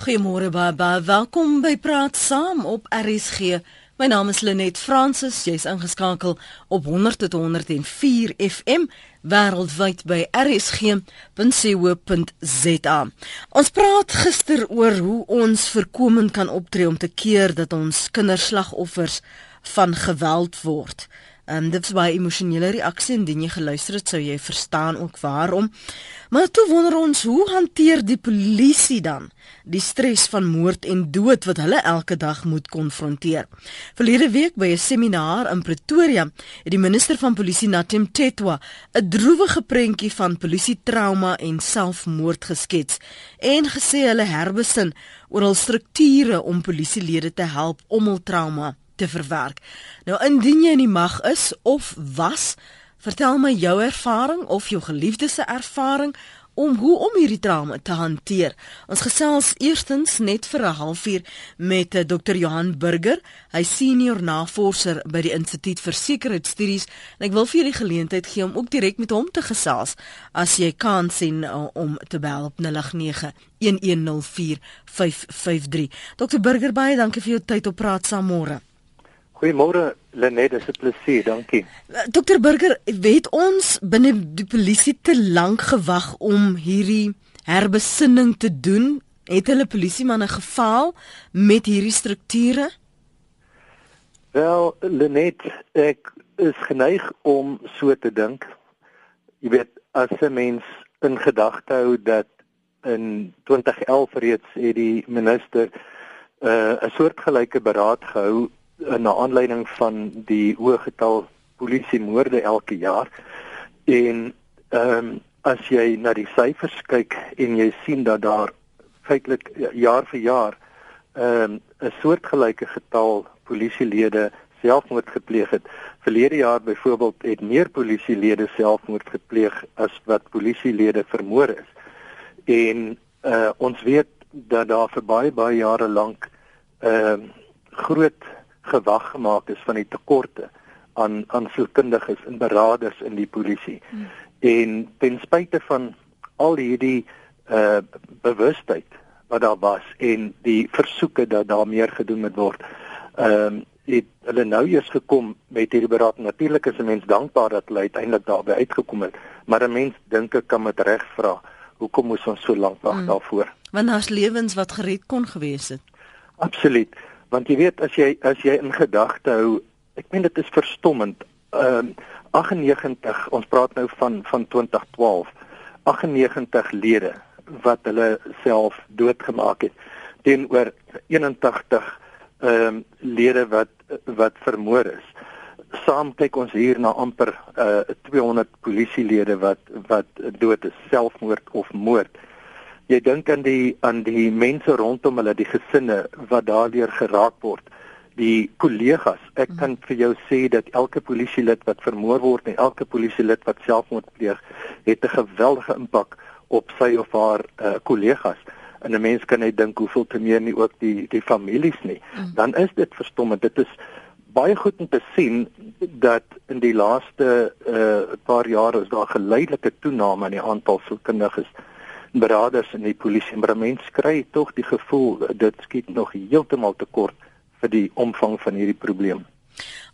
Goeiemôre baie welkom by Praat Saam op RSG. My naam is Lenet Fransis. Jy's ingeskakel op 100.104 FM wêreldwyd by rsg.co.za. Ons praat gister oor hoe ons voorkomend kan optree om te keer dat ons kinderslagoffers van geweld word. Ehm um, dit was baie emosionele reaksie en indien jy geluister het, sou jy verstaan ook waarom. Maar toe wonder ons, hoe hanteer die polisie dan die stres van moord en dood wat hulle elke dag moet konfronteer? Verlede week by 'n seminar in Pretoria het die minister van polisie Natim Tetwa 'n droewige prentjie van polisie trauma en selfmoord geskets en gesê hulle herbesin oor hul strukture om polisielede te help om hul trauma te verwerk. Nou indien jy in die mag is of was, vertel my jou ervaring of jou geliefdes se ervaring om hoe om hierdie trauma te hanteer. Ons gesels eerstens net vir 'n halfuur met eh, Dr. Johan Burger, hy senior navorser by die Instituut vir Sekuriteitsstudies en ek wil vir julle geleentheid gee om ook direk met hom te gesels as jy kan sien uh, om te bel op 089 1104553. Dr. Burger, baie dankie vir jou tyd op praat saam môre. Goeiemôre Lenet, dis 'n plesier, dankie. Dokter Burger, weet ons binne die polisie te lank gewag om hierdie herbesinning te doen? Het hulle polisiemanne gefaal met hierdie strukture? Wel, Lenet, ek is geneig om so te dink. Jy weet, as 'n mens in gedagte hou dat in 2011 reeds het die minister uh, 'n soortgelyke beraad gehou na aanleiding van die hoë getal polisiemoorde elke jaar en ehm um, as jy na die syfers kyk en jy sien dat daar feitelik jaar vir jaar ehm um, 'n soortgelyke getal polisielede selfmoord gepleeg het. Verlede jaar byvoorbeeld het meer polisielede selfmoord gepleeg as wat polisielede vermoor is. En uh ons weet dat daar vir baie baie jare lank ehm uh, groot gewag gemaak is van die tekorte aan aan sielkundiges en beraders in die polisie. Hmm. En ten spyte van al hierdie uh bewustheid wat daar was en die versoeke dat daar meer gedoen moet word. Ehm uh, het hulle nou eers gekom met hierdie beraad. Natuurlik is 'n mens dankbaar dat hulle uiteindelik daarby uitgekom het, maar 'n mens dink ek kan met reg vra, hoekom moes ons so lank wag hmm. daarvoor? Want daar's lewens wat gered kon gewees het. Absoluut want jy weet as jy as jy in gedagte hou ek meen dit is verstommend. Ehm uh, 98 ons praat nou van van 2012 98 lede wat hulle self doodgemaak het teenoor 81 ehm um, lede wat wat vermoor is. Saam kyk ons hier na amper uh, 200 polisielede wat wat dood is selfmoord of moord jy dink aan die aan die mense rondom hulle, die gesinne wat daardeur geraak word, die kollegas. Ek kan vir jou sê dat elke polisielid wat vermoor word en elke polisielid wat selfmoord pleeg, het 'n geweldige impak op sy of haar uh, kollegas. En 'n mens kan net dink hoeveel te meer nie ook die die families nie. Mm. Dan is dit verstommend. Dit is baie goed om te sien dat in die laaste uh, paar jare is daar geleidelike toename in die aantal sielkundiges beraders in die polisie maar mense kry tog die gevoel dit skiet nog heeltemal te kort vir die omvang van hierdie probleem.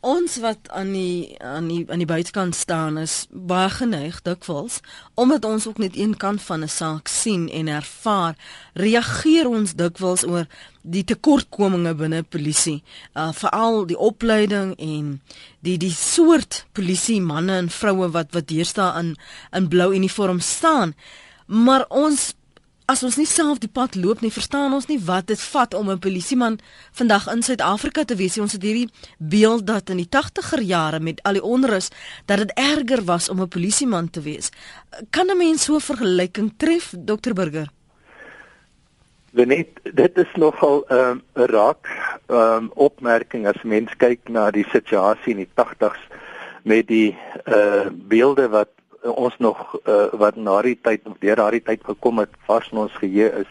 Ons wat aan die aan die aan die buitekant staan is baie geneig dikwels omdat ons ook net een kant van 'n saak sien en ervaar, reageer ons dikwels oor die tekortkominge binne polisie, uh, veral die opleiding en die die soort polisie manne en vroue wat wat deesdae in in blou uniform staan. Maar ons as ons nie self die pad loop nie, verstaan ons nie wat dit vat om 'n polisieman vandag in Suid-Afrika te wees. Ons het hierdie beeld dat in die 80er jare met al die onrus dat dit erger was om 'n polisieman te wees. Kan 'n mens so 'n vergelyking tref, Dr Burger? Net dit is nogal 'n um, raak um, opmerking as mens kyk na die situasie in die 80s met die uh beelde wat ons nog uh, wat na die tyd deur daardie tyd gekom het vars in ons geheue is.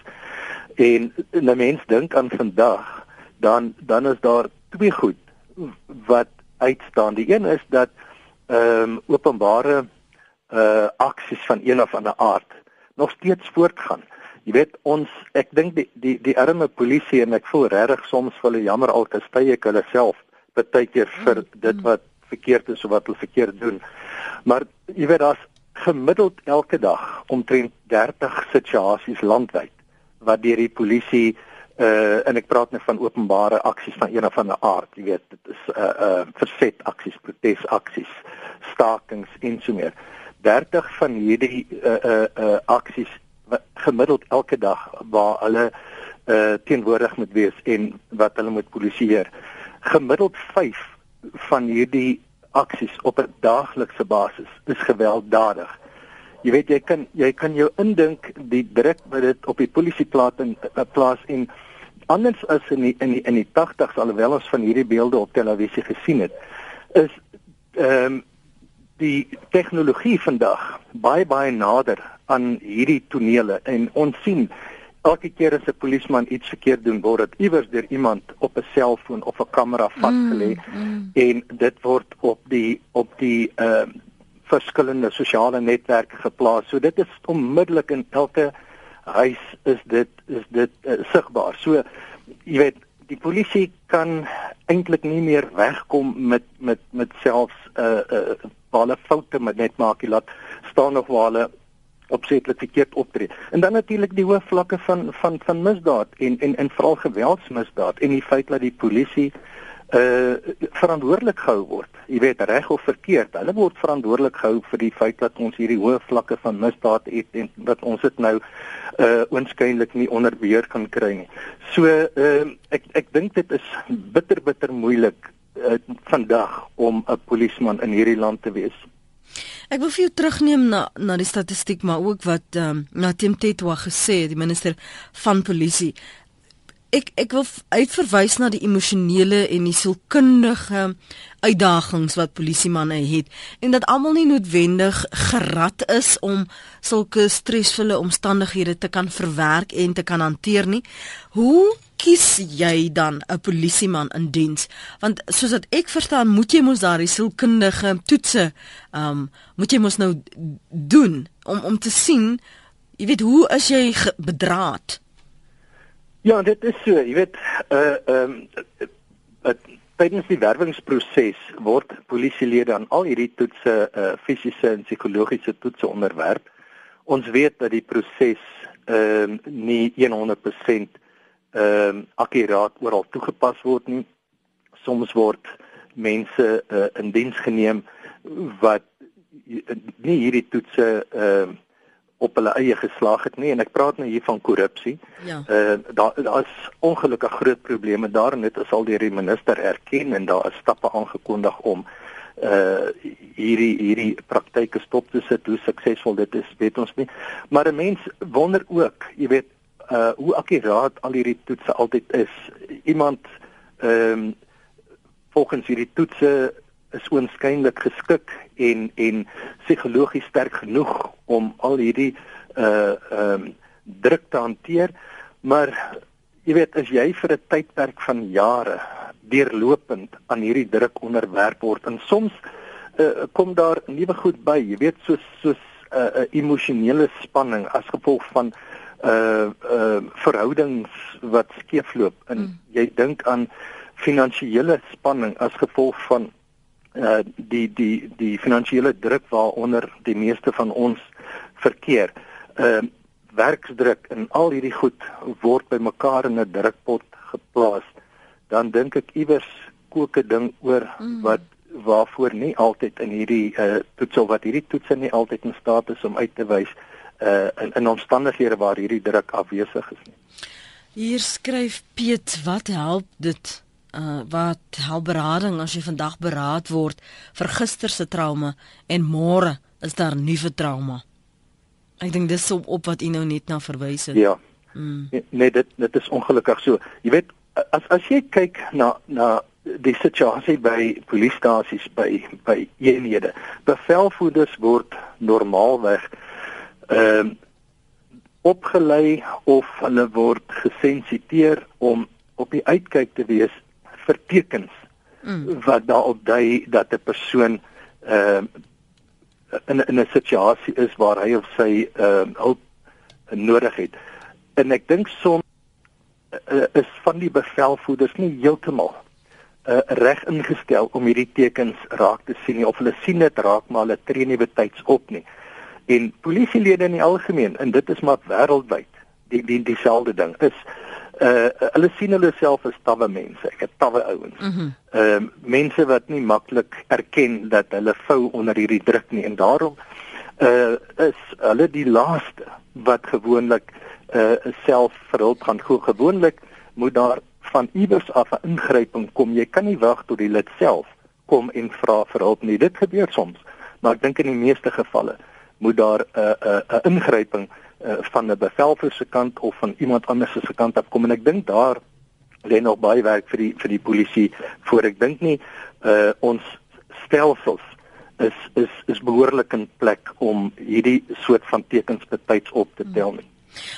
En 'n mens dink aan vandag dan dan is daar twee goed wat uitstaan. Die een is dat ehm um, openbare uh aksies van een of ander aard nog steeds voortgaan. Jy weet ons ek dink die die die arme polisie en ek voel regtig soms vir hulle jammer al kastye ek hulle self baie keer vir mm, dit mm. wat verkeerd is of wat hulle verkeerd doen. Maar jy weet daar's gemiddeld elke dag omtrent 30 situasies landwyd wat deur die polisie uh en ek praat net van openbare aksies van een of ander aard, jy weet, dit is uh, uh verset aksies, protes aksies, stakings en so meer. 30 van hierdie uh uh, uh aksies gemiddeld elke dag waar hulle uh teenwoordig moet wees en wat hulle moet polisieer. Gemiddeld 5 van hierdie aksies op 'n daaglikse basis is gewelddadig. Jy weet jy kan jy kan jou indink die druk wat dit op die polisie plaas en uh, plaas en anders as in die, in die, in die 80s alhoewel ons van hierdie beelde op televisie gesien het is ehm um, die tegnologie vandag baie baie nader aan hierdie tonele en ons sien elke keer as 'n polisieman iets verkeerd doen word dit iewers deur iemand op 'n selfoon of 'n kamera vasgelê mm, mm. en dit word op die op die ehm uh, verskillende sosiale netwerke geplaas. So dit is onmiddellik in elke huis is dit is dit uh, sigbaar. So jy weet die polisie kan eintlik nie meer wegkom met met met selfs 'n uh, uh, waar hulle foute met net maak, jy laat staan nog waar hulle opsetlik verkeerd optree. En dan natuurlik die hoë vlakke van van van misdaad en en en veral geweldsmisdaad en die feit dat die polisie uh verantwoordelik gehou word. Jy weet reg of verkeerd, hulle word verantwoordelik gehou vir die feit dat ons hierdie hoë vlakke van misdaad het en dat ons dit nou uh oënskynlik nie onder beheer kan kry nie. So uh ek ek dink dit is bitter bitter moeilik uh, vandag om 'n polisieman in hierdie land te wees. Ek wil vir jou terugneem na na die statistiek maar ook wat ehm um, na Tim Tetwa gesê het, die minister van polisie ek ek wil uitverwys na die emosionele en die sielkundige uitdagings wat polisiemanne het en dat almal nie noodwendig gerad is om sulke stresvolle omstandighede te kan verwerk en te kan hanteer nie. Hoe kies jy dan 'n polisieman in diens? Want soos wat ek verstaan, moet jy mos daardie sielkundige toetse ehm um, moet jy mos nou doen om om te sien, jy weet, hoe is jy bedraad? Ja, dit is so, jy weet, uh ehm uh, tydens die werwingsproses word polisielede aan al hierdie toetse, uh fisiese en psigologiese toetse onderwerp. Ons weet dat die proses ehm uh, nie 100% ehm uh, akkuraat oral toegepas word nie. Soms word mense uh, in diens geneem wat nie hierdie toetse ehm uh, op hulle eie geslaag het nie en ek praat nou hier van korrupsie. Ja. Uh daar daar's ongelukkig groot probleme daar en dit is al deur die minister erken en daar is stappe aangekondig om uh hierdie hierdie praktyke stop te sit. Hoe suksesvol dit is, weet ons nie. Maar 'n mens wonder ook, jy weet, uh hoe akkuraat al hierdie toetse altyd is. Iemand ehm um, volgens hierdie toetse is oënskynlik geskik en en psigologies sterk genoeg om al hierdie uh ehm uh, druk te hanteer maar jy weet as jy vir 'n tydperk van jare deurlopend aan hierdie druk onderwerp word en soms uh, kom daar nuwe goed by jy weet soos soos 'n uh, uh, emosionele spanning as gevolg van uh uh verhoudings wat skeefloop en mm. jy dink aan finansiële spanning as gevolg van uh die die die finansiële druk waaronder die meeste van ons verkeer. Uh werksdruk en al hierdie goed word bymekaar in 'n drukpot geplaas. Dan dink ek iewers kook 'n ding oor mm. wat waarvoor nie altyd in hierdie uh toets of wat hierdie toetse nie altyd in staat is om uit te wys uh in, in omstandighede waar hierdie druk afwesig is nie. Hier skryf Piet, wat help dit uh, wat help berading as jy vandag beraad word vir gister se trauma en môre is daar nuwe trauma. Ek dink dis op, op wat u nou net na verwys het. Ja. Mm. Nee, dit dit is ongelukkig so. Jy weet as as jy kyk na na die situasie by polisiestasies by by eenhede, bevelvoerders word normaalweg ehm uh, opgelei of hulle word gesensiteer om op die uitkyk te wees vir tekens mm. wat daarop dui dat 'n persoon ehm uh, in in 'n situasie is waar hy of sy ehm uh, hulp nodig het. en ek dink soms uh, is van die bevelvoerders nie heeltemal uh, reg ingestel om hierdie tekens raak te sien nie of hulle sien dit raak maar hulle tree nie betyds op nie. En polisielede in die algemeen en dit is maar wêreldwyd die die dieselfde ding is uh hulle sien hulle self as tawwe mense. Ek het tawwe ouens. Ehm mm uh, mense wat nie maklik erken dat hulle vou onder hierdie druk nie en daarom uh is hulle die laaste wat gewoonlik uh self vir hulp gaan gou gewoonlik moet daar van iewers af 'n ingryping kom. Jy kan nie wag tot die lid self kom en vra vir hulp nie. Dit gebeur soms, maar ek dink in die meeste gevalle moet daar 'n uh, 'n uh, 'n ingryping uh, van 'n bevelvoer se kant of van iemand anders se kant af kom en ek dink daar lê nog baie werk vir die vir die polisie voor ek dink nie uh, ons stelsels is is is behoorlik in plek om hierdie soort van tekens betyds op te tel nie.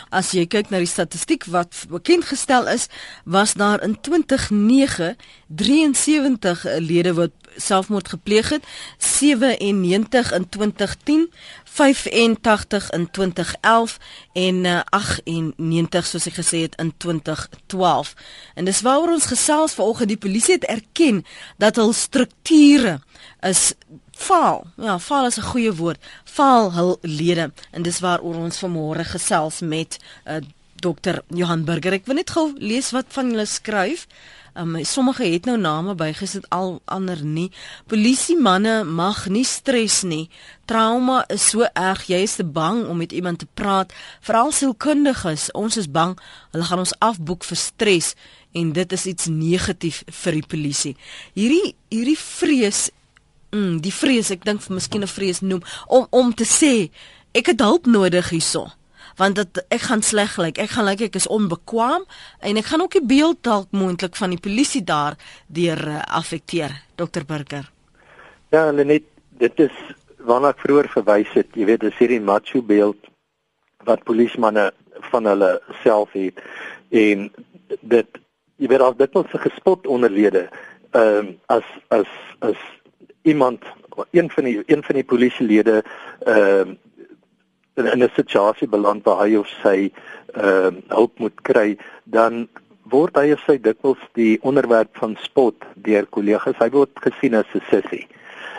As jy kyk na die statistiek wat bekend gestel is, was daar in 2009 73 lede wat selfmoord gepleeg het, 97 in 2010, 85 in 2011 en uh, 98 soos ek gesê het in 2012. En dis waaroor ons gesels vanoggend die polisie het erken dat hul strukture is faal. Ja, faal is 'n goeie woord. Faal hul lede en dis waaroor ons vanmôre gesels met uh, eh, Dr. Johan Burger. Ek wil net gou lees wat van hulle skryf. Um, sommige het nou name bygesit al ander nie. Polisie manne mag nie stres nie. Trauma is so erg, jy is te bang om met iemand te praat. Veral sielkundiges, ons is bang hulle gaan ons afboek vir stres en dit is iets negatief vir die polisie. Hierdie hierdie vrees mm, die vrees, ek dink vir miskien 'n vrees noem om om te sê ek het hulp nodig hierso want dit ek gaan sleg lyk ek gaan lyk ek is onbekwaam en ek gaan ook die beeld dalk moontlik van die polisie daar deur uh, affekteer dokter Burger. Ja net dit is waarna ek vroeër verwys het jy weet dis hierdie macho beeld wat polismanne van hulle self het en dit jy weet al dit ons gespot onderlede ehm um, as as as iemand een van die een van die polisielede ehm uh, in, in 'n situasie beland waar hy of sy ehm uh, hulp moet kry, dan word hy of sy dikwels die onderwerp van spot deur kollegas. Hy word gesien as 'n sissie.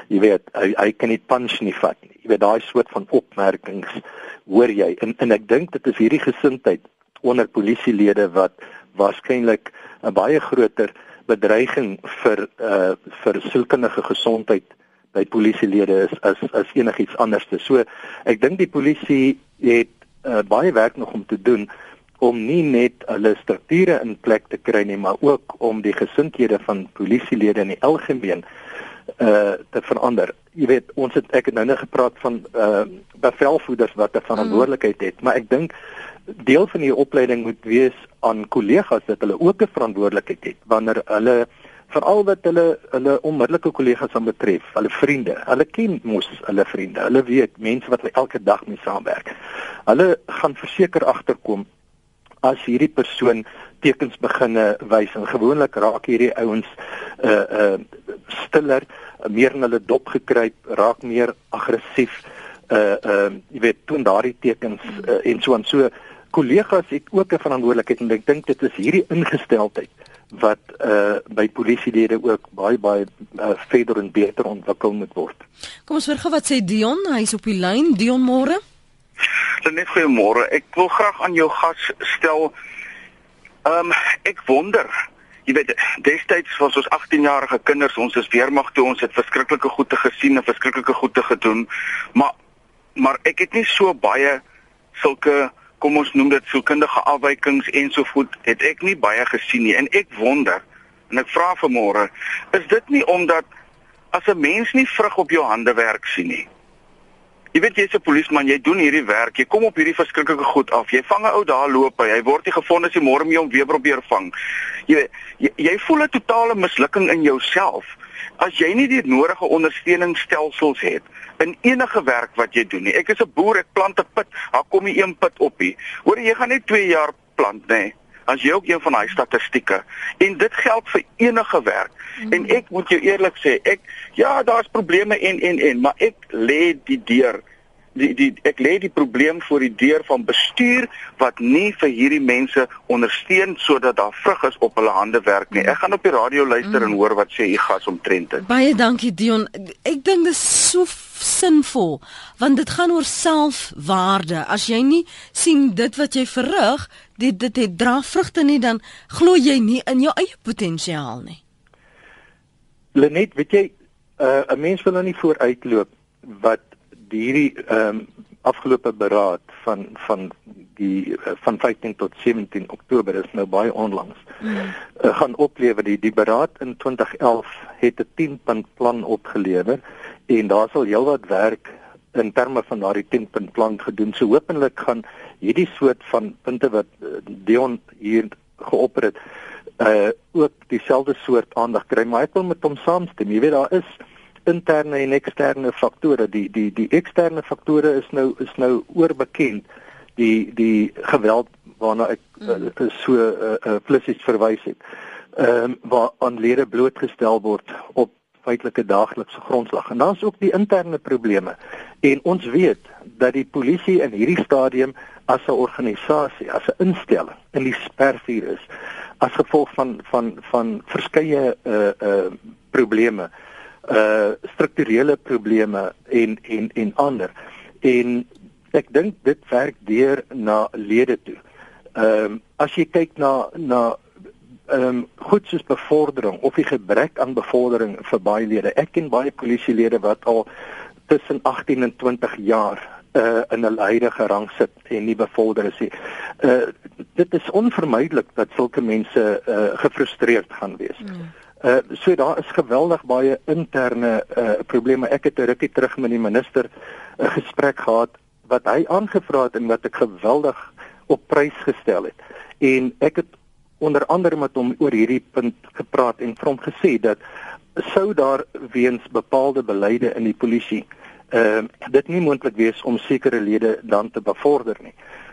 Jy weet, hy hy kan nie punch nie vat nie. Jy weet daai soort van opmerkings hoor jy. En en ek dink dit is hierdie gesindheid onder polisielede wat waarskynlik 'n baie groter bedreiging vir uh vir sielkundige gesondheid by polisielede is as as enigiets anders. So ek dink die polisie het uh, baie werk nog om te doen om nie net hulle strukture in plek te kry nie, maar ook om die gesindhede van polisielede in die algemeen uh te verander. Jy weet, ons het ek het nou net gepraat van uh bevelvoerders wat 'n verantwoordelikheid het, maar ek dink deel van die opleiding moet wees aan kollegas dat hulle ook 'n verantwoordelikheid het wanneer hulle veral wat hulle hulle onmiddellike kollegas aan betref, hulle vriende. Hulle ken mos hulle vriende. Hulle weet mense wat hulle elke dag mee saamwerk. Hulle gaan verseker agterkom as hierdie persoon tekens beginne wys en gewoonlik raak hierdie ouens uh uh stiller, meer in hulle dop gekruip, raak meer aggressief. Uh uh jy weet, toon daardie tekens uh, en so en so kollegas het ook 'n verantwoordelikheid en ek dink dit is hierdie ingesteldheid wat uh by polisielede ook baie baie uh, verder en beter ontwikkel moet word. Kom ons hoor gou wat sê Dion, hy's op die lyn. Dion môre. Net goeiemôre. Ek wil graag aan jou gas stel. Ehm um, ek wonder Jy weet, destyds was ons 18-jarige kinders, ons is weermag toe, ons het verskriklike goede gesien en verskriklike goede gedoen. Maar maar ek het nie so baie sulke kom ons noem dit sielkundige afwykings ensovoorts het ek nie baie gesien nie en ek wonder en ek vra vanmôre is dit nie omdat as 'n mens nie vrug op jou hande werk sien nie Jy weet jy's 'n polisieman, jy doen hierdie werk, jy kom op hierdie verskriklike goed af. Jy vang 'n ou daar loop hy, hy word nie gevind as jy môre mee hom weer probeer vang. Jy jy, jy voel 'n totale mislukking in jouself as jy nie die nodige ondersteuningsstelsels het in enige werk wat jy doen nie. Ek is 'n boer, ek plant 'n put, daar kom nie een put op nie. Hoor jy gaan net 2 jaar plant, nê? Nee. As jy ook een van daai statistieke en dit geld vir enige werk. Mm. En ek moet jou eerlik sê, ek ja, daar's probleme en en en, maar ek lê die deur die die ek lê die probleem voor die deur van bestuur wat nie vir hierdie mense ondersteun sodat daar vrug is op hulle hande werk nie. Ek gaan op die radio luister mm. en hoor wat sê u gas omtrent dit. Baie dankie Dion. Ek dink dit is so sinvol want dit gaan oor selfwaarde. As jy nie sien dit wat jy verrig, dit dit het dra vrugte nie dan glo jy nie in jou eie potensiaal nie. Lenet, weet jy, uh, 'n mens wil nou nie vooruitloop wat hierdie ehm um, afgelope beraad van van die uh, van 15 tot 17 Oktober is nou baie onlangs. Mm. Uh, gaan oplewer die die beraad in 2011 het 'n 10 punt plan opgelewer en daar sal heelwat werk in terme van daardie 10 punt plan gedoen. So hopelik gaan hierdie soort van punte wat uh, Dion hier geopper het uh ook dieselfde soort aandag kry maar ek wil met hom saamstem jy weet daar is interne en eksterne faktore. Die die die eksterne faktore is nou is nou oorbekend. Die die geweld waarna ek mm. uh, so 'n uh, uh, flissies verwys het. Ehm um, waar aan lede blootgestel word op feitelike daaglikse grondslag. En dan is ook die interne probleme. En ons weet dat die polisie in hierdie stadium as 'n organisasie, as 'n instelling in die spervuur is as gevolg van van van verskeie uh uh probleme uh strukturele probleme en en en ander. En ek dink dit werk deur na lede toe. Ehm um, as jy kyk na na ehm um, goed soos bevordering of die gebrek aan bevordering vir baie lede. Ek ken baie polisielede wat al tussen 18 en 20 jaar uh in 'n huidige rang sit en nie bevorder is nie. Uh dit is onvermydelik dat sulke mense uh gefrustreerd gaan wees. Mm. Uh so daar is geweldig baie interne uh probleme. Ek het 'n rukkie terug met die minister 'n uh, gesprek gehad wat hy aangevra het en wat ek geweldig op prys gestel het. En ek het onder andere met hom oor hierdie punt gepraat en vir hom gesê dat sou daar weens bepaalde beleide in die polisie uh dit nie moontlik wees om sekere lede dan te bevorder nie uh,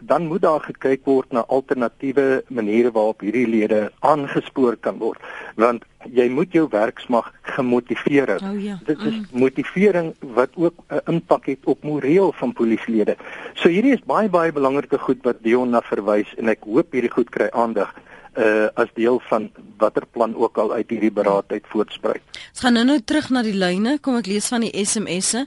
dan moet daar gekyk word na alternatiewe maniere waarop hierdie lede aangespoor kan word want jy moet jou werksmag gemotiveer. Oh, ja. Dit is mm. motivering wat ook 'n uh, impak het op moreel van polisielede. So hierdie is baie baie belangrike goed wat Dion na verwys en ek hoop hierdie goed kry aandag uh as deel van watter plan ook al uit hierdie beraad uit voortspruit. Ons gaan nou-nou terug na die lyne. Kom ek lees van die SMS'e.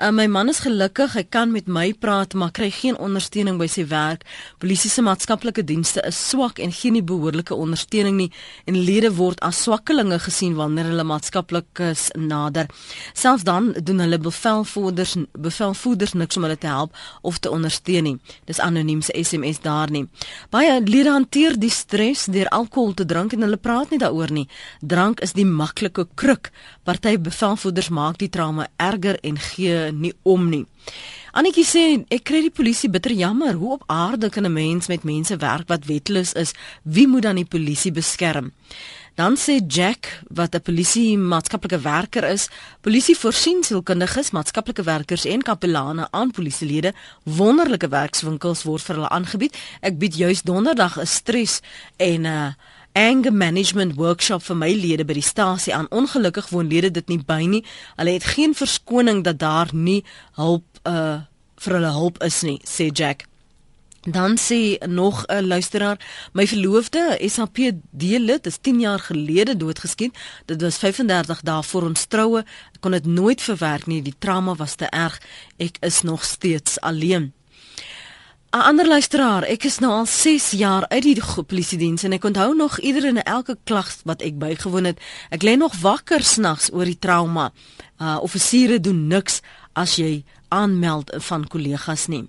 Uh, my man is gelukkig, hy kan met my praat, maar kry geen ondersteuning by sy werk. Polisie se maatskaplike dienste is swak en gee nie behoorlike ondersteuning nie en lede word as swakkelinge gesien wanneer hulle maatskaplikes nader. Selfs dan doen hulle bevelvoerders bevelvoerders niks om hulle te help of te ondersteun nie. Dis anoniem se SMS daar nie. Baie lede hanteer die stres deur alkohol te drink en hulle praat nie daaroor nie. Drank is die maklike kruk. Party bevelvoerders maak die trauma erger en gee nie om nie. Annetjie sê ek kry die polisie bitter jammer. Hoe op aarde kan 'n mens met mense werk wat wetloos is? Wie moet dan die polisie beskerm? Dan sê Jack wat 'n polisie maatskaplike werker is, polisie voorsien sielkundiges, maatskaplike werkers en kapelane aan polisielede. Wonderlike werkswinkels word vir hulle aangebied. Ek bied juis donderdag 'n stres en 'n uh, anger management workshop vir my lede by die stasie aan. Ongelukkig woon lede dit nie by nie. Hulle het geen verskoning dat daar nie hulp uh vir hulle hulp is nie, sê Jack. Dan sê nog 'n luisteraar, my verloofde SAPD lid is 10 jaar gelede doodgeskiet. Dit was 35 dae voor ons troue. Ek kon dit nooit verwerk nie. Die trauma was te erg. Ek is nog steeds alleen. 'n Ander luisteraar, ek is nou al 6 jaar uit die polisiediens en ek onthou nog iedere en elke klag wat ek bygewoon het. Ek lê nog wakker snags oor die trauma. Uh offisiere doen niks as jy aanmeld van kollegas nie.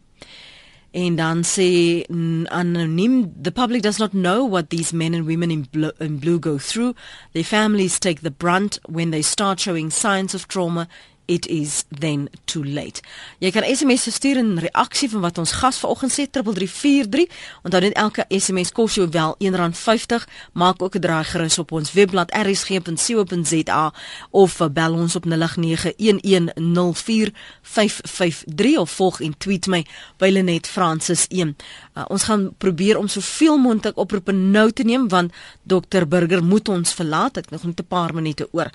En dan sê anoniem the public does not know what these men and women in blue, in blue go through. Their families take the brunt when they start showing signs of trauma it is then too late. Jy kan SMS stuur in reaksie van wat ons gas vanoggend sê 3343. Onthou net elke SMS kos jou wel R1.50. Maak ook 'n draai gerus op ons webblad rsg.co.za of bel ons op 0891104553 of volg en tweet my by Lenet Francis 1. Uh, ons gaan probeer om soveel moontlik oproepe nou te neem want Dr Burger moet ons verlaat. Ek nog net 'n paar minute oor.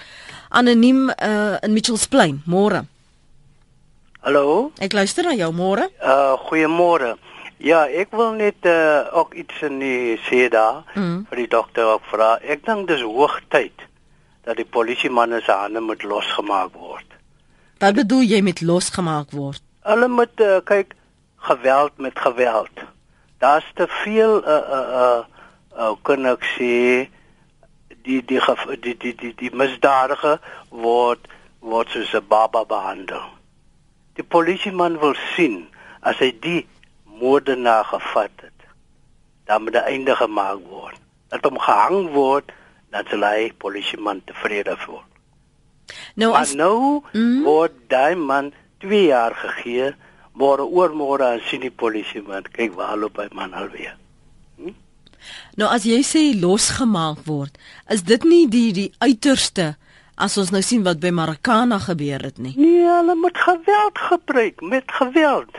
Anoniem uh, in Mitchells Plain, môre. Hallo. Ek luister na jou môre. Uh goeiemôre. Ja, ek wil net uh ook iets in die sê daar Mm. vir die dokter ook vra. Ek dink dis hoogtyd dat die polisiemanne se hande moet losgemaak word. Wat bedoel jy met losgemaak word? Hulle moet uh, kyk geweld met geweld. Daar's te veel uh uh uh, uh kan ek sê die die die die die, die misdadige word word soos 'n baba behandel. Die polisieman wil sien as hy die moordenaar gevat het, dan moet 'n einde gemaak word. Dat hom gehang word, dan sal hy polisieman tevrede voel. Nou Maar as nou Mhm. word daai man 2 jaar gegee, môre oormôre aan sien die polisieman, kyk waar loop hy man alweer. nou as jy sê losgemaak word, is dit nie die die uiterste as ons nou sien wat by Marikana gebeur het nie. Nee, hulle moet geweld gebruik met geweld.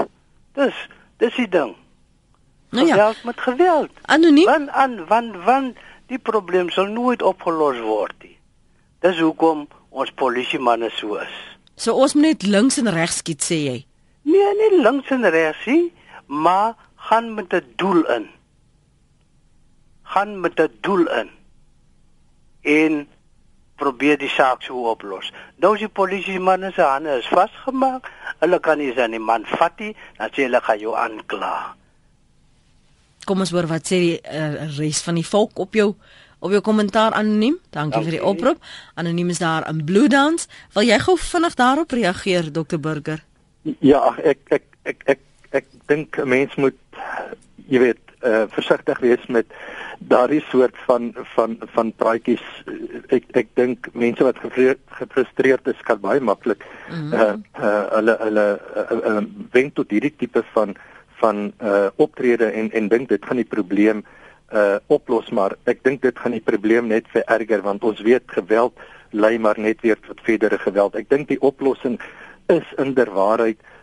Dis dis die ding. Nou ja, Geweld met geweld. anoniem. Want aan want want die probleem sal nooit opgelos word nie. Dis hoekom ons polisiemanne so is. So ons moet net links en regs skiet sê jy. Nee, nie links en regs nie, maar gaan met 'n doel in. Gaan met 'n doel in. En probeer die saak so oplos. Nou is die polisie manne se hande is vasgemaak. Hulle kan nie die man vat nie, dan sê hulle gaan jou aankla. Kom ons hoor wat sê die uh, res van die volk op jou op jou kommentaar anoniem. Dankie vir die Dankie. oproep. Anoniem is daar in Bloedans. Wil jy gou vinnig daarop reageer Dr Burger? Ja, ag, ek ek ek ek ek dink 'n mens moet jy weet, uh, versigtig wees met daardie soort van van van praatjies. Ek ek dink mense wat gefrustreerd is kan baie maklik Mhm. uh, uh hulle hulle uh, uh, wenk tot hierdie tipe van van uh optrede en en dink dit gaan die probleem uh oplos maar ek dink dit gaan die probleem net vererger want ons weet geweld lei maar net weer tot verdere geweld. Ek dink die oplossing is inderwaarheid uh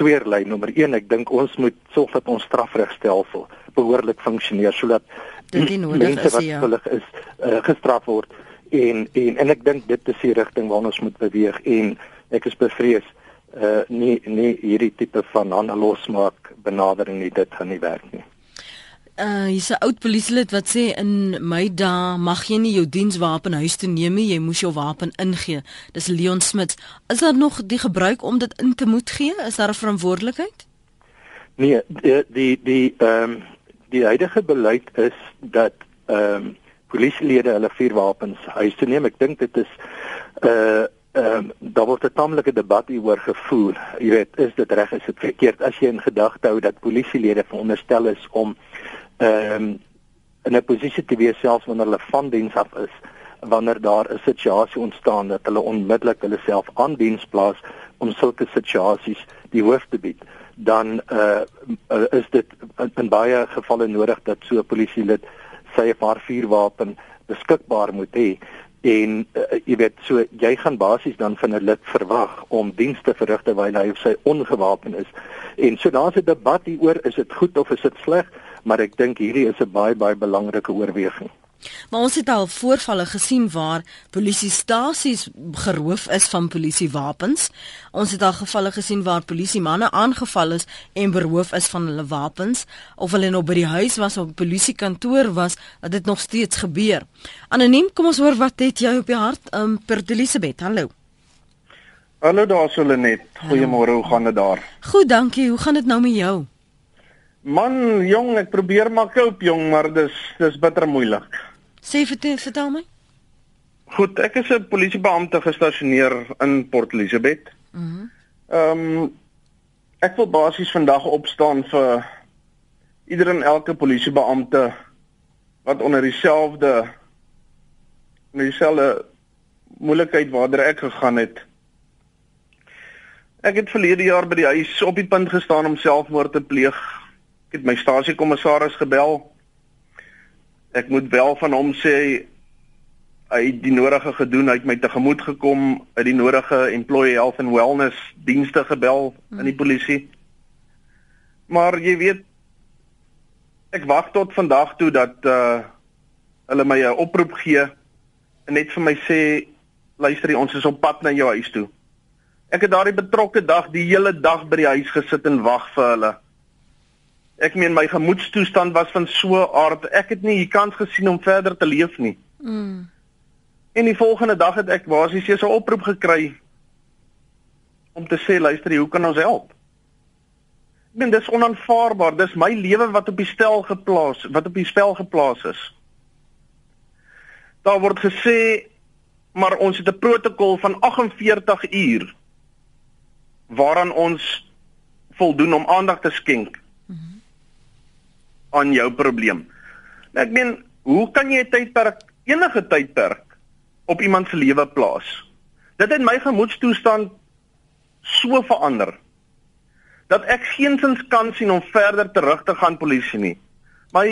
tweerlei. Nommer 1, ek dink ons moet sorg dat ons strafregstelsel behoorlik funksioneer sodat mense wat ja. skuldig is uh, gestraf word en en en ek dink dit is die rigting waarna ons moet beweeg en ek is bevrees uh nie nie hierdie tipe van hande losmaak benadering nie dit gaan nie werk nie. Uh hier's 'n oud polisielid wat sê in my dae mag jy nie jou dienswapen huis toe neem nie, jy moes jou wapen ingee. Dis Leon Smit. Is daar nog die gebruik om dit in te moet gee? Is daar 'n verantwoordelikheid? Nee, die die die ehm um, die huidige beleid is dat ehm um, polisielede hulle vuurwapens huis toe neem. Ek dink dit is uh ehm um, daar word 'n tamelike debat hieroor gevoer. Jy weet, is dit reg, is dit verkeerd as jy in gedagte hou dat polisielede veronderstel is om ehm um, in 'n posisie te wees selfs wanneer hulle van diens af is wanneer daar 'n situasie ontstaan dat hulle onmiddellik hulle self aan diens plaas om sulke situasies die hoof te bied dan uh, uh is dit in, in baie gevalle nodig dat so 'n polisielid sy of haar vuurwapen beskikbaar moet hê en uh, jy weet so jy gaan basies dan van 'n lid verwag om diens te verrig terwyl hy of sy ongewapen is. En so daar's 'n debat hieroor is dit goed of is dit sleg maar ek dink hierdie is 'n baie baie belangrike oorweging Maar ons het al voorvalle gesien waar polisiestasies geroof is van polisiewapens. Ons het al gevalle gesien waar polisiemanne aangeval is en beroof is van hulle wapens of hulle nou by die huis was of 'n polisiekantoor was, dat dit nog steeds gebeur. Anoniem, kom ons hoor wat het jy op die hart? Um Pert Elisabeth, hallo. Hallo daar Solenet. Goeiemôre, hoe gaan dit daar? Goed, dankie. Hoe gaan dit nou met jou? Man, jong, ek probeer maar koop jong, maar dis dis bitter moeilik. Sê vertel, vertel my. Goed, ek is 'n polisiebeampte gestasioneer in Port Elizabeth. Mhm. Ehm ek wil basies vandag opstaan vir ieder en elke polisiebeampte wat onder dieselfde onder dieselfde moeilikheid waartoe ek gegaan het. Ek het verlede jaar by die huis op die punt gestaan om selfmoord te pleeg. Ek het my stasiekommissaris gebel. Ek moet wel van hom sê hy het die nodige gedoen, hy het my tegemoet gekom, uit die nodige employee health and wellness dienste gebel hmm. in die polisie. Maar jy weet ek wag tot vandag toe dat uh hulle my 'n oproep gee en net vir my sê luister jy ons is op pad na jou huis toe. Ek het daardie betrokke dag die hele dag by die huis gesit en wag vir hulle. Ek meen my gemoedstoestand was van so aard, ek het nie die kans gesien om verder te leef nie. Mm. En die volgende dag het ek basies 'n oproep gekry om te sê luister, hoe kan ons help? Ek meen dis onaanvaarbaar. Dis my lewe wat op die stel geplaas, wat op die spel geplaas is. Daar word gesê maar ons het 'n protokol van 48 uur waaraan ons voldoen om aandag te skenk aan jou probleem. Nou, ek meen, hoe kan jy 'n tydperk, enige tydperk op iemand se lewe plaas? Dit het my gemoedstoestand so verander dat ek geensins kan sien om verder terug te gaan polisie nie. My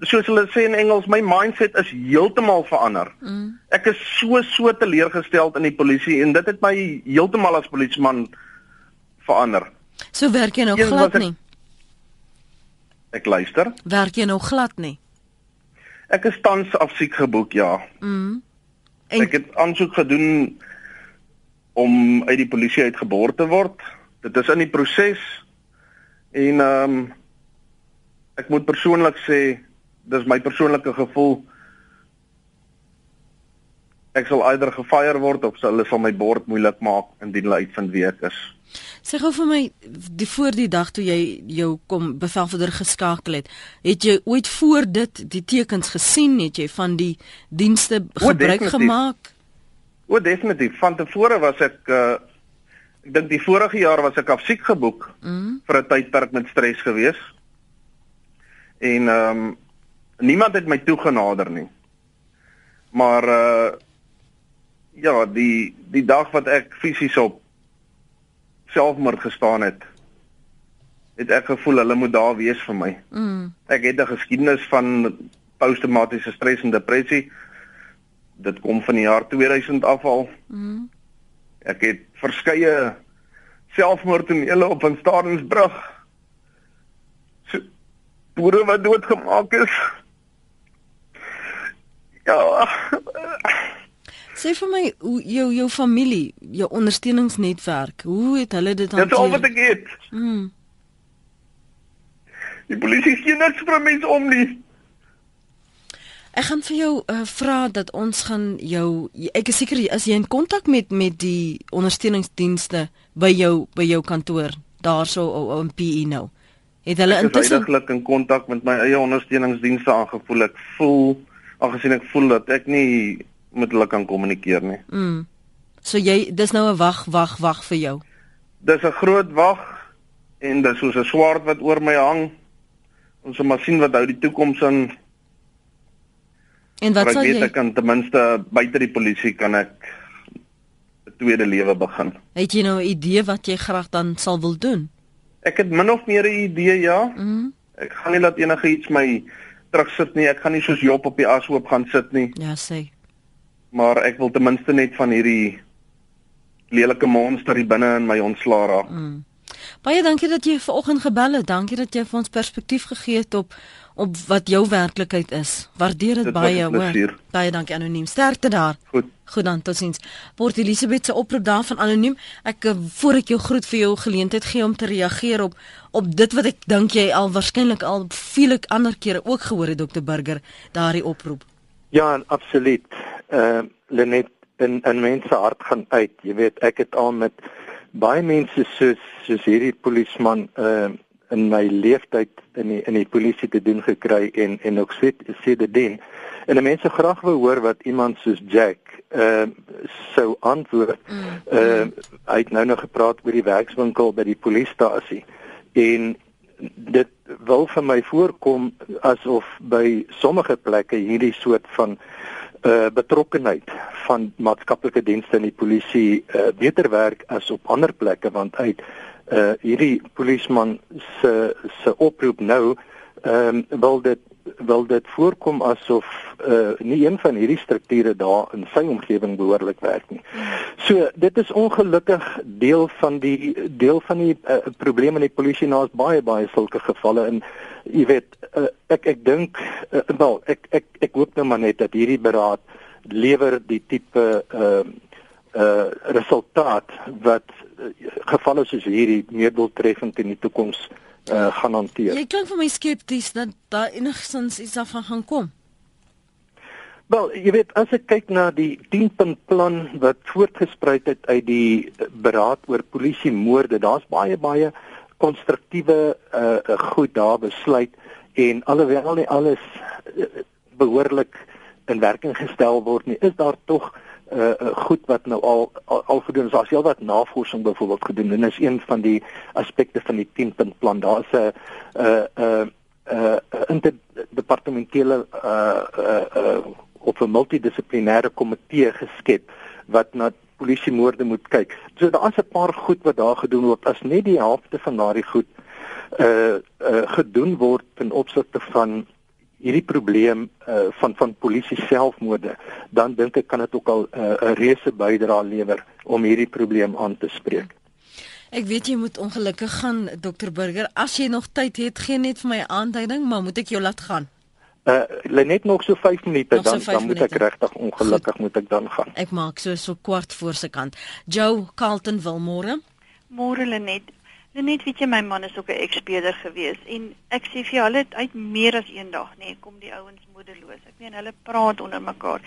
soos hulle sê in Engels, my mindset is heeltemal verander. Mm. Ek is so so teleurgesteld in die polisie en dit het my heeltemal as polisieman verander. So werk jy nou glad nie. Ek luister. Werk jy nou glad nie? Ek is tans afsiek geboek, ja. Mm. En... Ek het aansoek gedoen om uit die polisie uitgeboor te word. Dit is in die proses. En ehm um, ek moet persoonlik sê dis my persoonlike gevoel ek sal eider gefire word of hulle sal my bord moeilik maak indien hulle uitvind wie ek is. Sê gou vir my die voor die dag toe jy jou kom bevelvoerder geskakel het, het jy ooit voor dit die tekens gesien het jy van die dienste gebruik o, gemaak? O, definitief. Van tevore was ek uh ek dink die vorige jaar was ek afsiek geboek mm. vir 'n tydperk met stres gewees. En ehm um, niemand het my toegenader nie. Maar uh ja, die die dag wat ek fisies op selfmoord gestaan het, het ek gevoel hulle moet daar wees vir my. Mm. Ek het 'n geskiedenis van posttraumatiese stres en depressie. Dit kom van die jaar 2000 af al. Mm. Ek het verskeie selfmoordtonele op in Stadensbrug. So, boere wat doodgemaak is. Ja. Sê vir my hoe jou jou familie, jou ondersteuningsnetwerk, hoe het hulle dit hanteer? Dit is al wat ek weet. Mm. Die polisie sien net vir mense om nie. Ek gaan vir jou uh, vra dat ons gaan jou ek is seker as jy in kontak met met die ondersteuningsdienste by jou by jou kantoor daarso op PE nou. Het hulle intussen eintlik in kontak met my eie ondersteuningsdienste aangevoel. Ek voel aangesien ek voel dat ek nie met hulle kan kommunikeer nie. Mm. So jy dis nou 'n wag wag wag vir jou. Dis 'n groot wag en dis soos 'n swaard wat oor my hang. Ons moet maar sien wat hou die toekoms in. En wat sal jy Ek kan ten minste buite die polisie kan ek 'n tweede lewe begin. Het jy nou 'n idee wat jy graag dan sal wil doen? Ek het min of meer 'n idee, ja. Mm. Ek gaan nie laat enige iets my terugsit nie. Ek gaan nie soos Job op die ashoop gaan sit nie. Ja, sê maar ek wil ten minste net van hierdie lelike monster hier binne in my ontslaa raak. Mm. Baie dankie dat jy vanoggend gebel het. Dankie dat jy vir ons perspektief gegee het op op wat jou werklikheid is. Waardeer dit baie hoor. Baie dankie anoniem. Sterkte daar. Goed. Goed dan totsiens. Port Elizabeth se oproep daar van anoniem. Ek eh, voor ek jou groet vir jou geleentheid gee om te reageer op op dit wat ek dink jy al waarskynlik al vele ander kere ook gehoor het Dr Burger daardie oproep. Ja, absoluut uh Lenet in in mense hart gaan uit. Jy weet, ek het al met baie mense soos soos hierdie polisman uh in my leeftyd in die in die polisie te doen gekry en en ook sê sê dit ding. En die mense graag wou hoor wat iemand soos Jack uh sou antwoord. Mm. Uh hy het nou nog gepraat oor die werkswinkel by die polisiestasie en dit wil vir my voorkom asof by sommige plekke hierdie soort van uh betrokkenheid van maatskaplike dienste in die polisie uh beter werk as op ander plekke want uit uh hierdie polisman se se oproep nou ehm um, wil dit wil dit voorkom asof uh nie een van hierdie strukture daar in sy omgewing behoorlik werk nie. So dit is ongelukkig deel van die deel van die uh, probleme in die polisie nou is baie baie sulke gevalle in jy weet uh, ek ek dink uh, wel ek ek ek hoop nou maar net dat hierdie beraad lewer die tipe ehm uh, uh resultaat wat uh, gevalle soos hierdie meer doeltreffend in die toekoms uh gaan hanteer. Jy klink vir my skepties dat daar enigstens iets daarvan gaan kom. Wel, jy weet as ek kyk na die 10-punt plan wat voortgespruit het uit die beraad oor polisie moorde, daar's baie baie konstruktiewe uh goed daar besluit en alhoewel nie alles uh, behoorlik in werking gestel word nie, is daar tog uh goed wat nou al al, al gedoen is. Daar's heelwat navorsing byvoorbeeld gedoen en is een van die aspekte van die 10-punt plan. Daar's 'n uh uh uh interdepartementele uh uh, uh op 'n multidissiplinêre komitee geskep wat na polisiemoorde moet kyk. So daar's 'n paar goed wat daar gedoen word. As net die helfte van daardie goed uh uh gedoen word in opsigte van hierdie probleem uh, van van polisie selfmoorde, dan dink ek kan dit ook al 'n uh, reuse bydrae lewer om hierdie probleem aan te spreek. Ek weet jy moet ongelukkig gaan dokter Burger. As jy nog tyd het, gee net vir my aanduiding, maar moet ek jou laat gaan? Uh net nog so 5 minute dan so dan moet ek regtig ongelukkig Goed. moet ek dan gaan. Ek maak so so kwart voor se kant. Joe Carlton wil môre. Môre Lenet. Net weet jy my man is ook 'n ekspeder gewees en ek sê vir hulle uit meer as een dag nê nee, kom die ouens moedeloos. Ek meen hulle praat onder mekaar.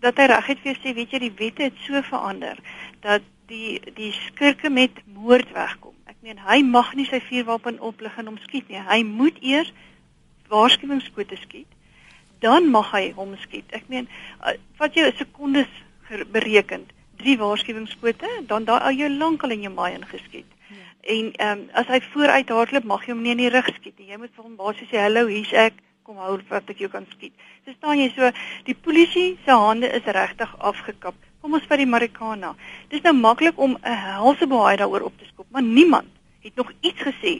Dat hy regtig vir sê weet jy die wette het so verander dat die die skurke met moord wegkom. Ek meen hy mag nie sy vuurwapen oplig en hom skiet nie. Hy moet eers waarskuwingsskote skiet. Dan mag hy hom skiet. Ek meen wat jy sekondes bereken, drie waarskuwingsskote, dan daai ou jy lankal in jou maai ingeskiet en ehm um, as hy vooruit hardloop mag jy hom nie in die rug skiet nie. Jy moet hom basies sê hallo, hier's ek, kom hou wat ek jou kan skiet. So staan jy so die polisie se hande is regtig afgekap. Kom ons vat die Marikana. Dis nou maklik om 'n helse baie daaroor op te skop, maar niemand het nog iets gesê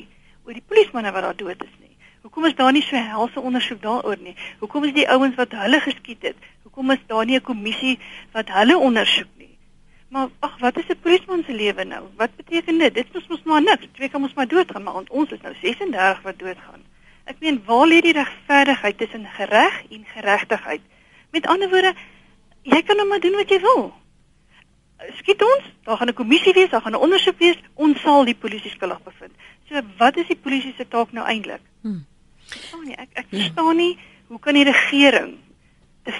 oor die polismanne wat daar dood is nie. Hoekom is daar nie so helse ondersoek daaroor nie? Hoekom is die ouens wat hulle geskiet het? Hoekom is daar nie 'n kommissie wat hulle ondersoek Maar ag, wat is 'n polisman se lewe nou? Wat beteken dit? Dit is mos maar niks. Twee kan mos maar doodgaan, maar ons is nou 36 wat doodgaan. Ek meen, waar lê die regverdigheid tussen gereg en geregtigheid? Met ander woorde, jy kan nou maar doen wat jy wil. Skiet ons, daar gaan 'n kommissie wees, daar gaan 'n ondersoek wees, ons sal die polisie skuldig bevind. So wat is die polisie se taak nou eintlik? Hmm. Verstaan jy? Ek ek verstaan nie hoe kan die regering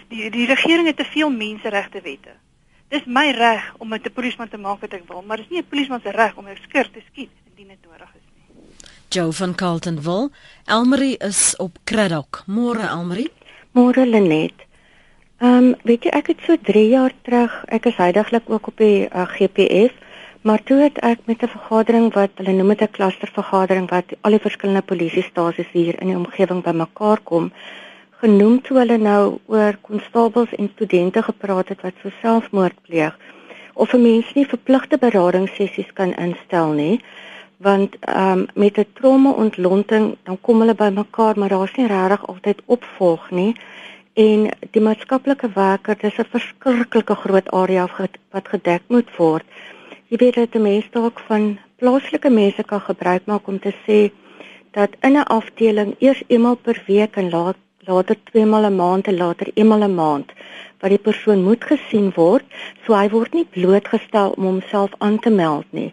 die die regering het te veel menseregte wette dis my reg om met 'n polisieman te maak wat ek wil, maar dis nie 'n polisieman se reg om 'n skurk te skiet indien dit nodig is nie. Joe van Carlton wil. Elmarie is op Kraddock. Môre Elmarie. Môre Lenet. Ehm um, weet jy ek het so 3 jaar terug, ek is heidaglik ook op die uh, GPS, maar toe het ek met 'n vergadering wat hulle noem dit 'n klustervergadering wat al die verskillende polisiestasies hier in die omgewing bymekaar kom genoem toe hulle nou oor konstabels en studente gepraat het wat so selfmoord pleeg of 'n mens nie verpligte beraadingssessies kan instel nie want ehm um, met 'n trauma ontlonting dan kom hulle bymekaar maar daar's nie regtig altyd opvolg nie. En die maatskaplike werker dis 'n verskriklike groot area wat gedek moet word. Jy weet dat 'n mens dalk van plaaslike mense kan gebruik maak om te sê dat in 'n afdeling eers eenmal per week en laat later twee maal 'n maand en later eenmal 'n maand wat die persoon moet gesien word, so hy word nie blootgestel om homself aan te meld nie.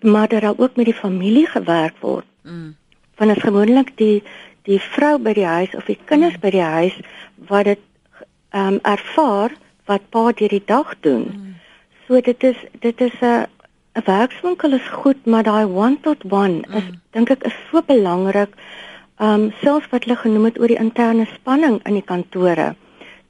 Maar dat daar ook met die familie gewerk word. Mm. Van is gewoonlik die die vrou by die huis of die kinders mm. by die huis wat dit ehm um, ervaar wat pa deur die dag doen. Mm. So dit is dit is 'n 'n werkswinkel is goed, maar daai one tot one is mm. dink ek is so belangrik um, selfs wat hulle genoem het oor die interne spanning in die kantore.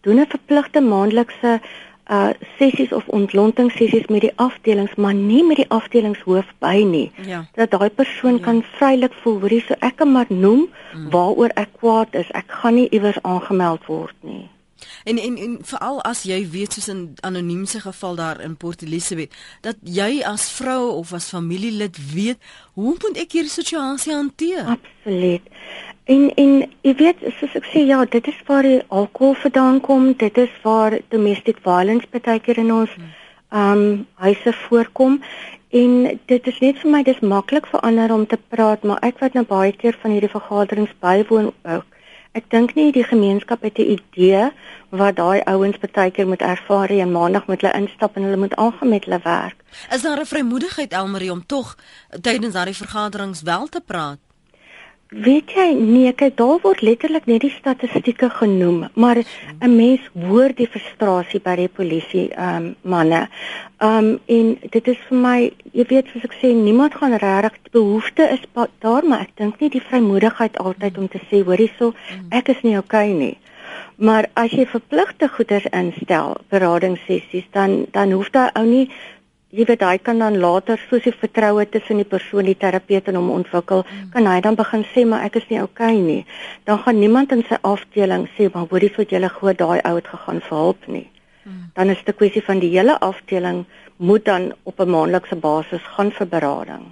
Doen 'n verpligte maandelikse uh sessies of ontlonting sessies met die afdelings, maar nie met die afdelingshoof by nie. Ja. Dat daai persoon ja. kan vrylik voel, hoorie, so ek kan maar noem mm. waaroor ek kwaad is. Ek gaan nie iewers aangemeld word nie. En en en veral as jy weet soos in anoniem se geval daar in Port Elizabeth dat jy as vrou of as familielid weet hoe moet ek hierdie situasie hanteer? Absoluut. En en jy weet soos ek sê ja, dit is waar die alkohol vandaan kom, dit is waar domestic violence baie keer in ons ehm um, huise voorkom en dit is net vir my dis maklik vir ander om te praat, maar ek wat nou baie keer van hierdie vergaderings bywoon ook Ek dink nie die gemeenskap het 'n idee wat daai ouens baie keer moet ervaar en maandag moet hulle instap en hulle moet aangaan met hulle werk. Is daar 'n vrymoedigheid Elmarie om tog tydens daardie vergaderings wel te praat? Weet jy, nee, kyk daar word letterlik net die statistieke genoem, maar 'n mens hoor die frustrasie by die polisie ehm um, manne. Ehm um, en dit is vir my, jy weet soos ek sê, niemand gaan regtig behoefte is daar, maar ek dink nie die vrymoedigheid altyd om te sê, hoor hierso, ek is nie okay nie. Maar as jy verpligte goeders instel, beradingssessies, dan dan hoef daai ou nie jy weet hy kan dan later soos die vertroue tussen die persoon die terapeut en hom ontwikkel mm. kan hy dan begin sê maar ek is nie okay nie dan gaan niemand in sy afdeling sê maar hoorie sou jy gou daai ou het gegaan vir hulp nie mm. dan is dit 'n kwessie van die hele afdeling moet dan op 'n maandelikse basis gaan vir berading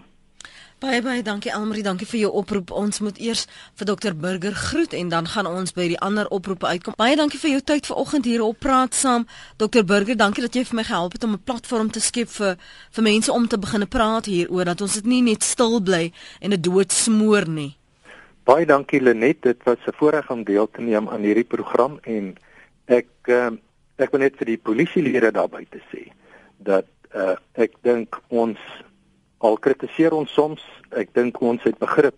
Baie baie dankie Elmarie, dankie vir jou oproep. Ons moet eers vir dokter Burger groet en dan gaan ons by die ander oproepe uitkom. Baie dankie vir jou tyd vanoggend hier op praat saam. Dokter Burger, dankie dat jy vir my gehelp het om 'n platform te skep vir vir mense om te begin praat hieroor dat ons dit nie net stil bly en dit dood smoor nie. Baie dankie Lenet, dit was 'n voorreg om deel te neem aan hierdie program en ek uh, ek wil net vir die polisielede daar buite sê dat uh, ek dink ons al kritiseer ons soms, ek dink ons het begrip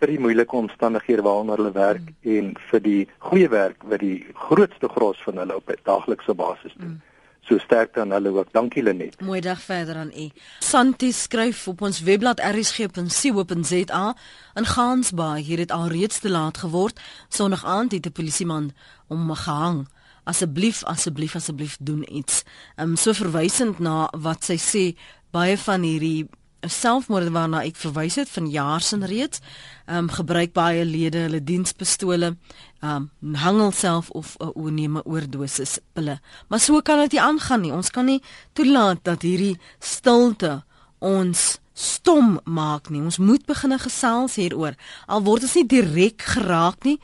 vir die moeilike omstandighede waaronder hulle werk mm. en vir die goeie werk wat die grootste gros van hulle op 'n daaglikse basis doen. Mm. So sterk aan hulle ook. Dankie Lenet. Mooi dag verder aan u. Santi skryf op ons webblad rsg.co.za in Gansbaai hier het al reeds te laat geword. Sondag aand het 'n polisieman om gehang. Asseblief, asseblief, asseblief doen iets. Ehm um, so verwysend na wat sy sê baie van hierdie 'n selfmoord waarna ek verwys het van jaarsin reeds. Ehm um, gebruik baie lede hulle dienspistole, ehm um, hangel self of 'n uh, oorneme oordosis pille. Maar so kan dit nie aangaan nie. Ons kan nie toelaat dat hierdie stilte ons stom maak nie. Ons moet begin gesels hieroor. Al word ons nie direk geraak nie.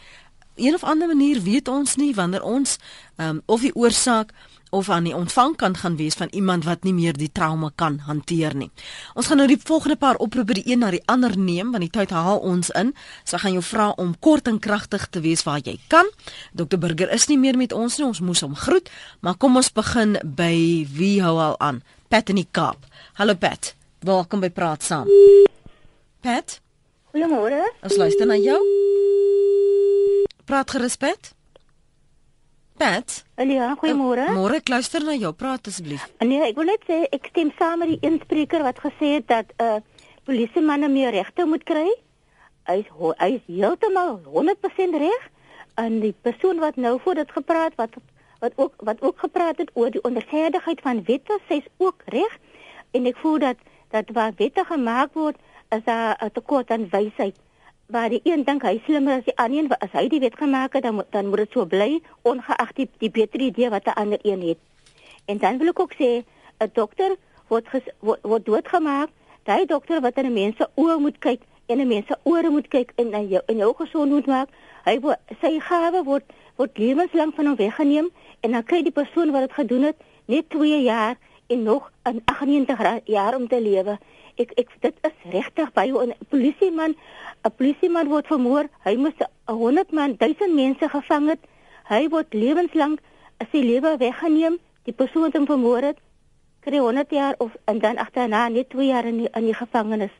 Een of ander manier weet ons nie wanneer ons ehm um, of die oorsaak of aan die ontvangkant gaan wees van iemand wat nie meer die trauma kan hanteer nie. Ons gaan nou die volgende paar oproepe die een na die ander neem want die tyd haal ons in. So gaan jou vra om kort en kragtig te wees waar jy kan. Dr Burger is nie meer met ons nie. Ons moes hom groet, maar kom ons begin by wie hou al aan? Pat in die Kaap. Hallo Pat. Welkom by Praat Saam. Pat? Goeiemôre. Ons luister na jou. Praat gerus Pat. Pat. Ja, goeiemôre. Uh, môre, ek luister na jou. Praat asseblief. Nee, ek wil net sê ek stem saam met die inspreker wat gesê het dat 'n uh, polisieman meer regte moet kry. Hy is hy is heeltemal 100% reg. En die persoon wat nou voor dit gepraat wat wat ook wat ook gepraat het oor die onderskeidigheid van wette, sês ook reg. En ek voel dat dat waar wette gemaak word, is daar 'n tekort aan wysheid waar die een dink hy slimmer as die ander een as hy die wet gemaak het dan moet dan moet dit so bly ongeag die die beter idee wat 'n ander een het. En dan wil ek ook sê 'n dokter word ges, word, word doodgemaak, daai dokter wat in 'n mens se oë moet kyk en 'n mens se ore moet kyk en in jou in jou gesond moet maak. Hy word sy gawe word word lewenslang van hom weggeneem en dan kry die persoon wat dit gedoen het net 2 jaar en nog 'n 98 jaar om te lewe. Ek ek dit is regtig by 'n polisieman 'n polisieman word vermoor, hy moes 100 man, 1000 mense gevang het. Hy word lewenslang as sy lewe weggeneem. Die persoon wat hom vermoor het, kry 100 jaar of en dan agterna net 2 jaar in die, in die gevangenis.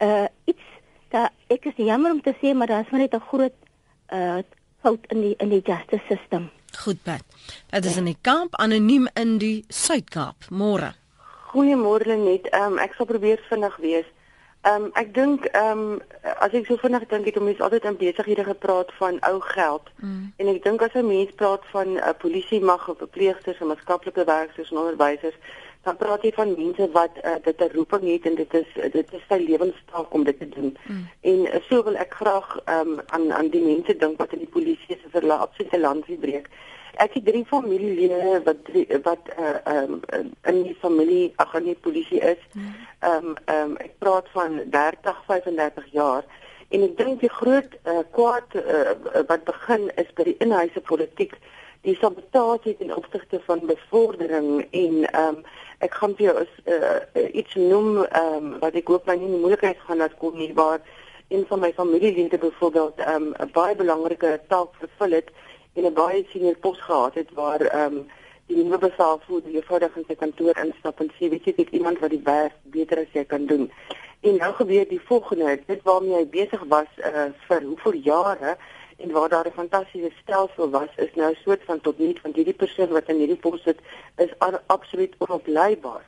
Uh iets dat ek is jammer om te sê, maar daar's net 'n groot uh fout in die in die justice system. Goed, Pat. Dit is in die kamp anoniem in die Suid-Kaap. Môre. Goeiemôre net. Ehm um, ek sal probeer vinnig wees. Ehm um, ek dink ehm um, as ek so vinnig dink het om mens altyd in besighede gepraat van ou geld. Mm. En ek dink as 'n mens praat van 'n uh, polisie mag of verpleegsters en maatskaplike werkers en onderwysers, dan praat jy van mense wat uh, dit 'n roeping het en dit is dit is sy lewenstaak om dit te doen. Mm. En uh, so wil ek graag ehm um, aan aan die mense dink wat in die polisie se verlaat sy se land breek ek het drie familielede wat drie, wat uh um in die familie ag in die polisie is. Ehm um, um ek praat van 30 35 jaar en ek dink die groot uh kwaad uh, wat begin is by die inhuise politiek die sabotasie ten opsigte van bevordering en ehm um, ek gaan vir jou is uh, iets noem ehm um, wat ek hoop my nie in moeilikheid gaan laat kom nie waar een van my familielede byvoorbeeld ehm, 'n um, baie belangrike taak vervul het en 'n baie senior pos gehad het waar ehm um, die nuwe bevelvoerder eenvoudig in sy kantoor instap en sê weet jy ek iemand wat die werk beter as jy kan doen. En nou gebeur die volgende, dit waarmee hy besig was uh, vir hoeveel jare en waar daar 'n fantastiese stelsel was is nou 'n soort van tot niet van hierdie persoon wat in hierdie pos sit is absoluut onopleibaar.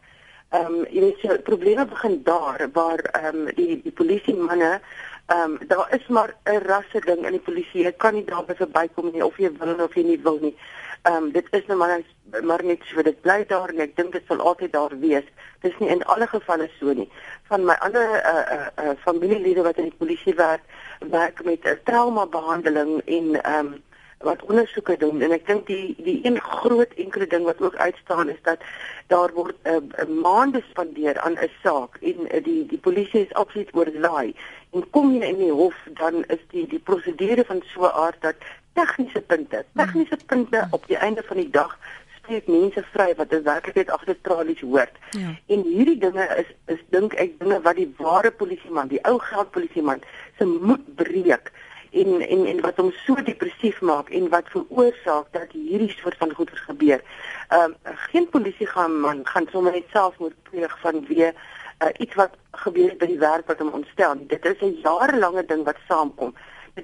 Ehm um, jy weet so probleme begin daar waar ehm um, die die polisie manne ehm um, daar is maar 'n rasse ding in die polisie. Jy kan nie daarby verbykom nie of jy wil of jy nie wil nie. Ehm um, dit is nou maar maar net so dit bly daar en ek dink dit sal altyd daar wees. Dis nie in alle gevalle so nie. Van my ander uh uh, uh familielede wat in die polisie werk, werk met 'n trauma behandeling en ehm um, wat ondersoeke doen en ek dink die die een groot enkele ding wat ook uitstaan is dat daar word 'n uh, maande spandeer aan 'n saak en uh, die die polisie is absoluut oorlaai en kom jy in die hof dan is die die prosedure van so 'n aard dat tegniese punte tegniese punte op die einde van die dag spreek mense vry wat in werklikheid agter tralies hoort. Ja. En hierdie dinge is is dink ek dinge wat die ware polisieman, die ou geld polisieman se moed breek en en en wat hom so depressief maak en wat veroorsaak dat hierdie soort van goeders gebeur. Ehm um, geen polisie gaan man gaan sommer net self moet pleeg van weer uh, iets wat gebeur by die werk wat hom ontstel. Dit is 'n jarelange ding wat saamkom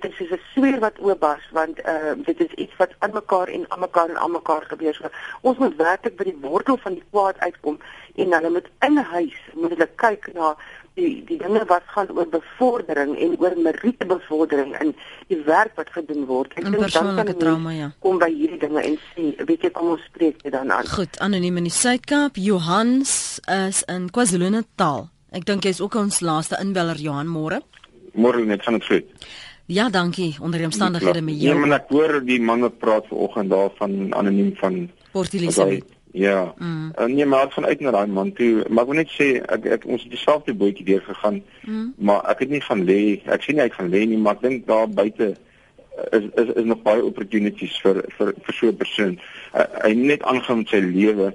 dit is soos 'n sweer wat oopbars want uh dit is iets wat aan mekaar en aan mekaar en aan mekaar gebeur. So ons moet werklik by die wortel van die kwaad uitkom en hulle moet in huis moet hulle kyk na die die dinge wat gaan oor bevordering en oor meriete bevordering in die werk wat gedoen word. Ek dink dan kan trauma ja. Kom by hierdie dinge en sien, weet jy kom ons spreek dit dan aan. Goed, anoniem in die Suid-Kaap, Johans is in KwaZulu-Natal. Ek dink jy's ook ons laaste inbeller Johan môre. Môre net van dit goed. Ja, dankie. Onder die omstandighede met jou. Ja, maar ek hoor die manne praat vanoggend daar van anoniem van Port Elizabeth. Ja. Mm. En nee, maar van uit na daai man toe, maar ek wil net sê ek ek ons het dieselfde bootjie deur gegaan. Mm. Maar ek het nie gaan lê. Ek sien nie ek gaan lê nie, maar ek dink daar buite is is is nog baie opportunities vir vir vir so 'n persoon. Uh, hy net aangaan met sy lewe.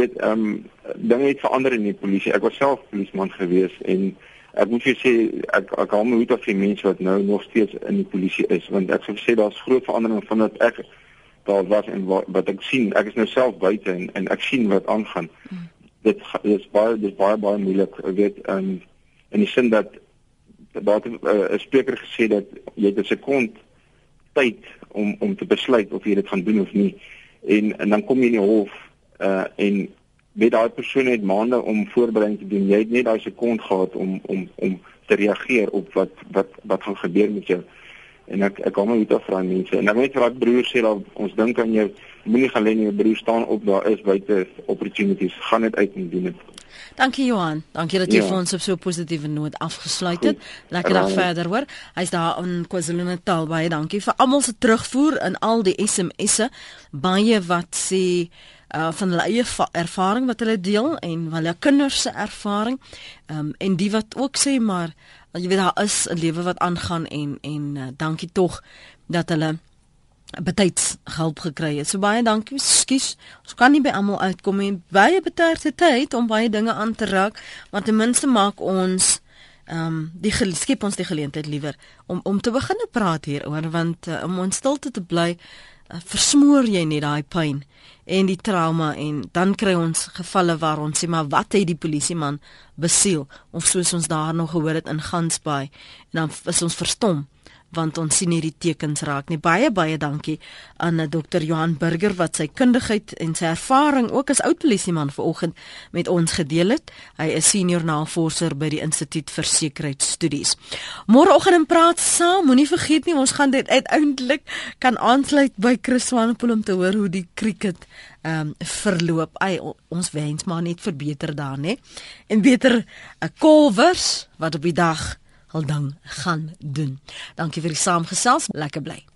Dit ehm um, dinge het verander in die polisie. Ek was self polisieman gewees en ek moet vir sê ek ek hou my hoed af vir mense wat nou nog steeds in die polisie is want ek sou sê daar's groot verandering van wat ek daar was en wat, wat ek sien ek is nou self buite en en ek sien wat aangaan hmm. dit is baie dit is baie baie moeilik ek weet um, in die sin dat daar uh, 'n spreker gesê dat jy het 'n sekond tyd om om te besluit of jy dit gaan doen of nie en en dan kom jy in die hof uh, en met daai persoon het maande om voorbereiding te doen. Jy het net daai sekond gehad om om om te reageer op wat wat wat gaan gebeur met jou. En ek ek kom uit af van mense. En ek weet wat broer sê dat ons dink aan jou. Moenie gaan lê nie, jou broer staan op. Daar is buite opportunities. Gaan dit uit en doen dit. Dankie Johan. Dankie dat jy ja. vir ons op so 'n positiewe noot afgesluit het. Lekker dag verder hoor. Hy's daar in KwaZulu-Natal baie dankie vir almal se terugvoer in al die SMS'e. Baie wat sê uh van hulle eie ervaring wat hulle deel en hulle kinders se ervaring. Um en die wat ook sê maar jy weet daar is 'n lewe wat aangaan en en uh, dankie tog dat hulle betyds hulp gekry het. So baie dankie. Skus. Ons kan nie by almal uitkom nie. Baie betyds tyd om baie dinge aan te raak, maar ten minste maak ons ehm um, die skep ons die geleentheid liewer om om te begin praat hieroor want uh, om ons stilte te bly versmoor jy net daai pyn en die trauma en dan kry ons gevalle waar ons sê maar wat het die polisieman besiel of soos ons daar nog gehoor het in Gansbaai en dan is ons verstom want ons sien hierdie tekens raak nie baie baie dankie aan eh, Dr Johan Burger wat sy kundigheid en sy ervaring ook as oud polisieman vanoggend met ons gedeel het hy is senior navorser by die Instituut vir Sekuriteitsstudies môreoggend in praat saam moenie vergeet nie ons gaan dit uiteindelik kan aansluit by Chris Swanepoel om te hoor hoe die cricket ehm um, verloop. Ai ons wens maar net verbeter daar, né? En beter 'n uh, kolwers wat op die dag hul ding gaan doen. Dankie vir die saamgesels. Lekker bly.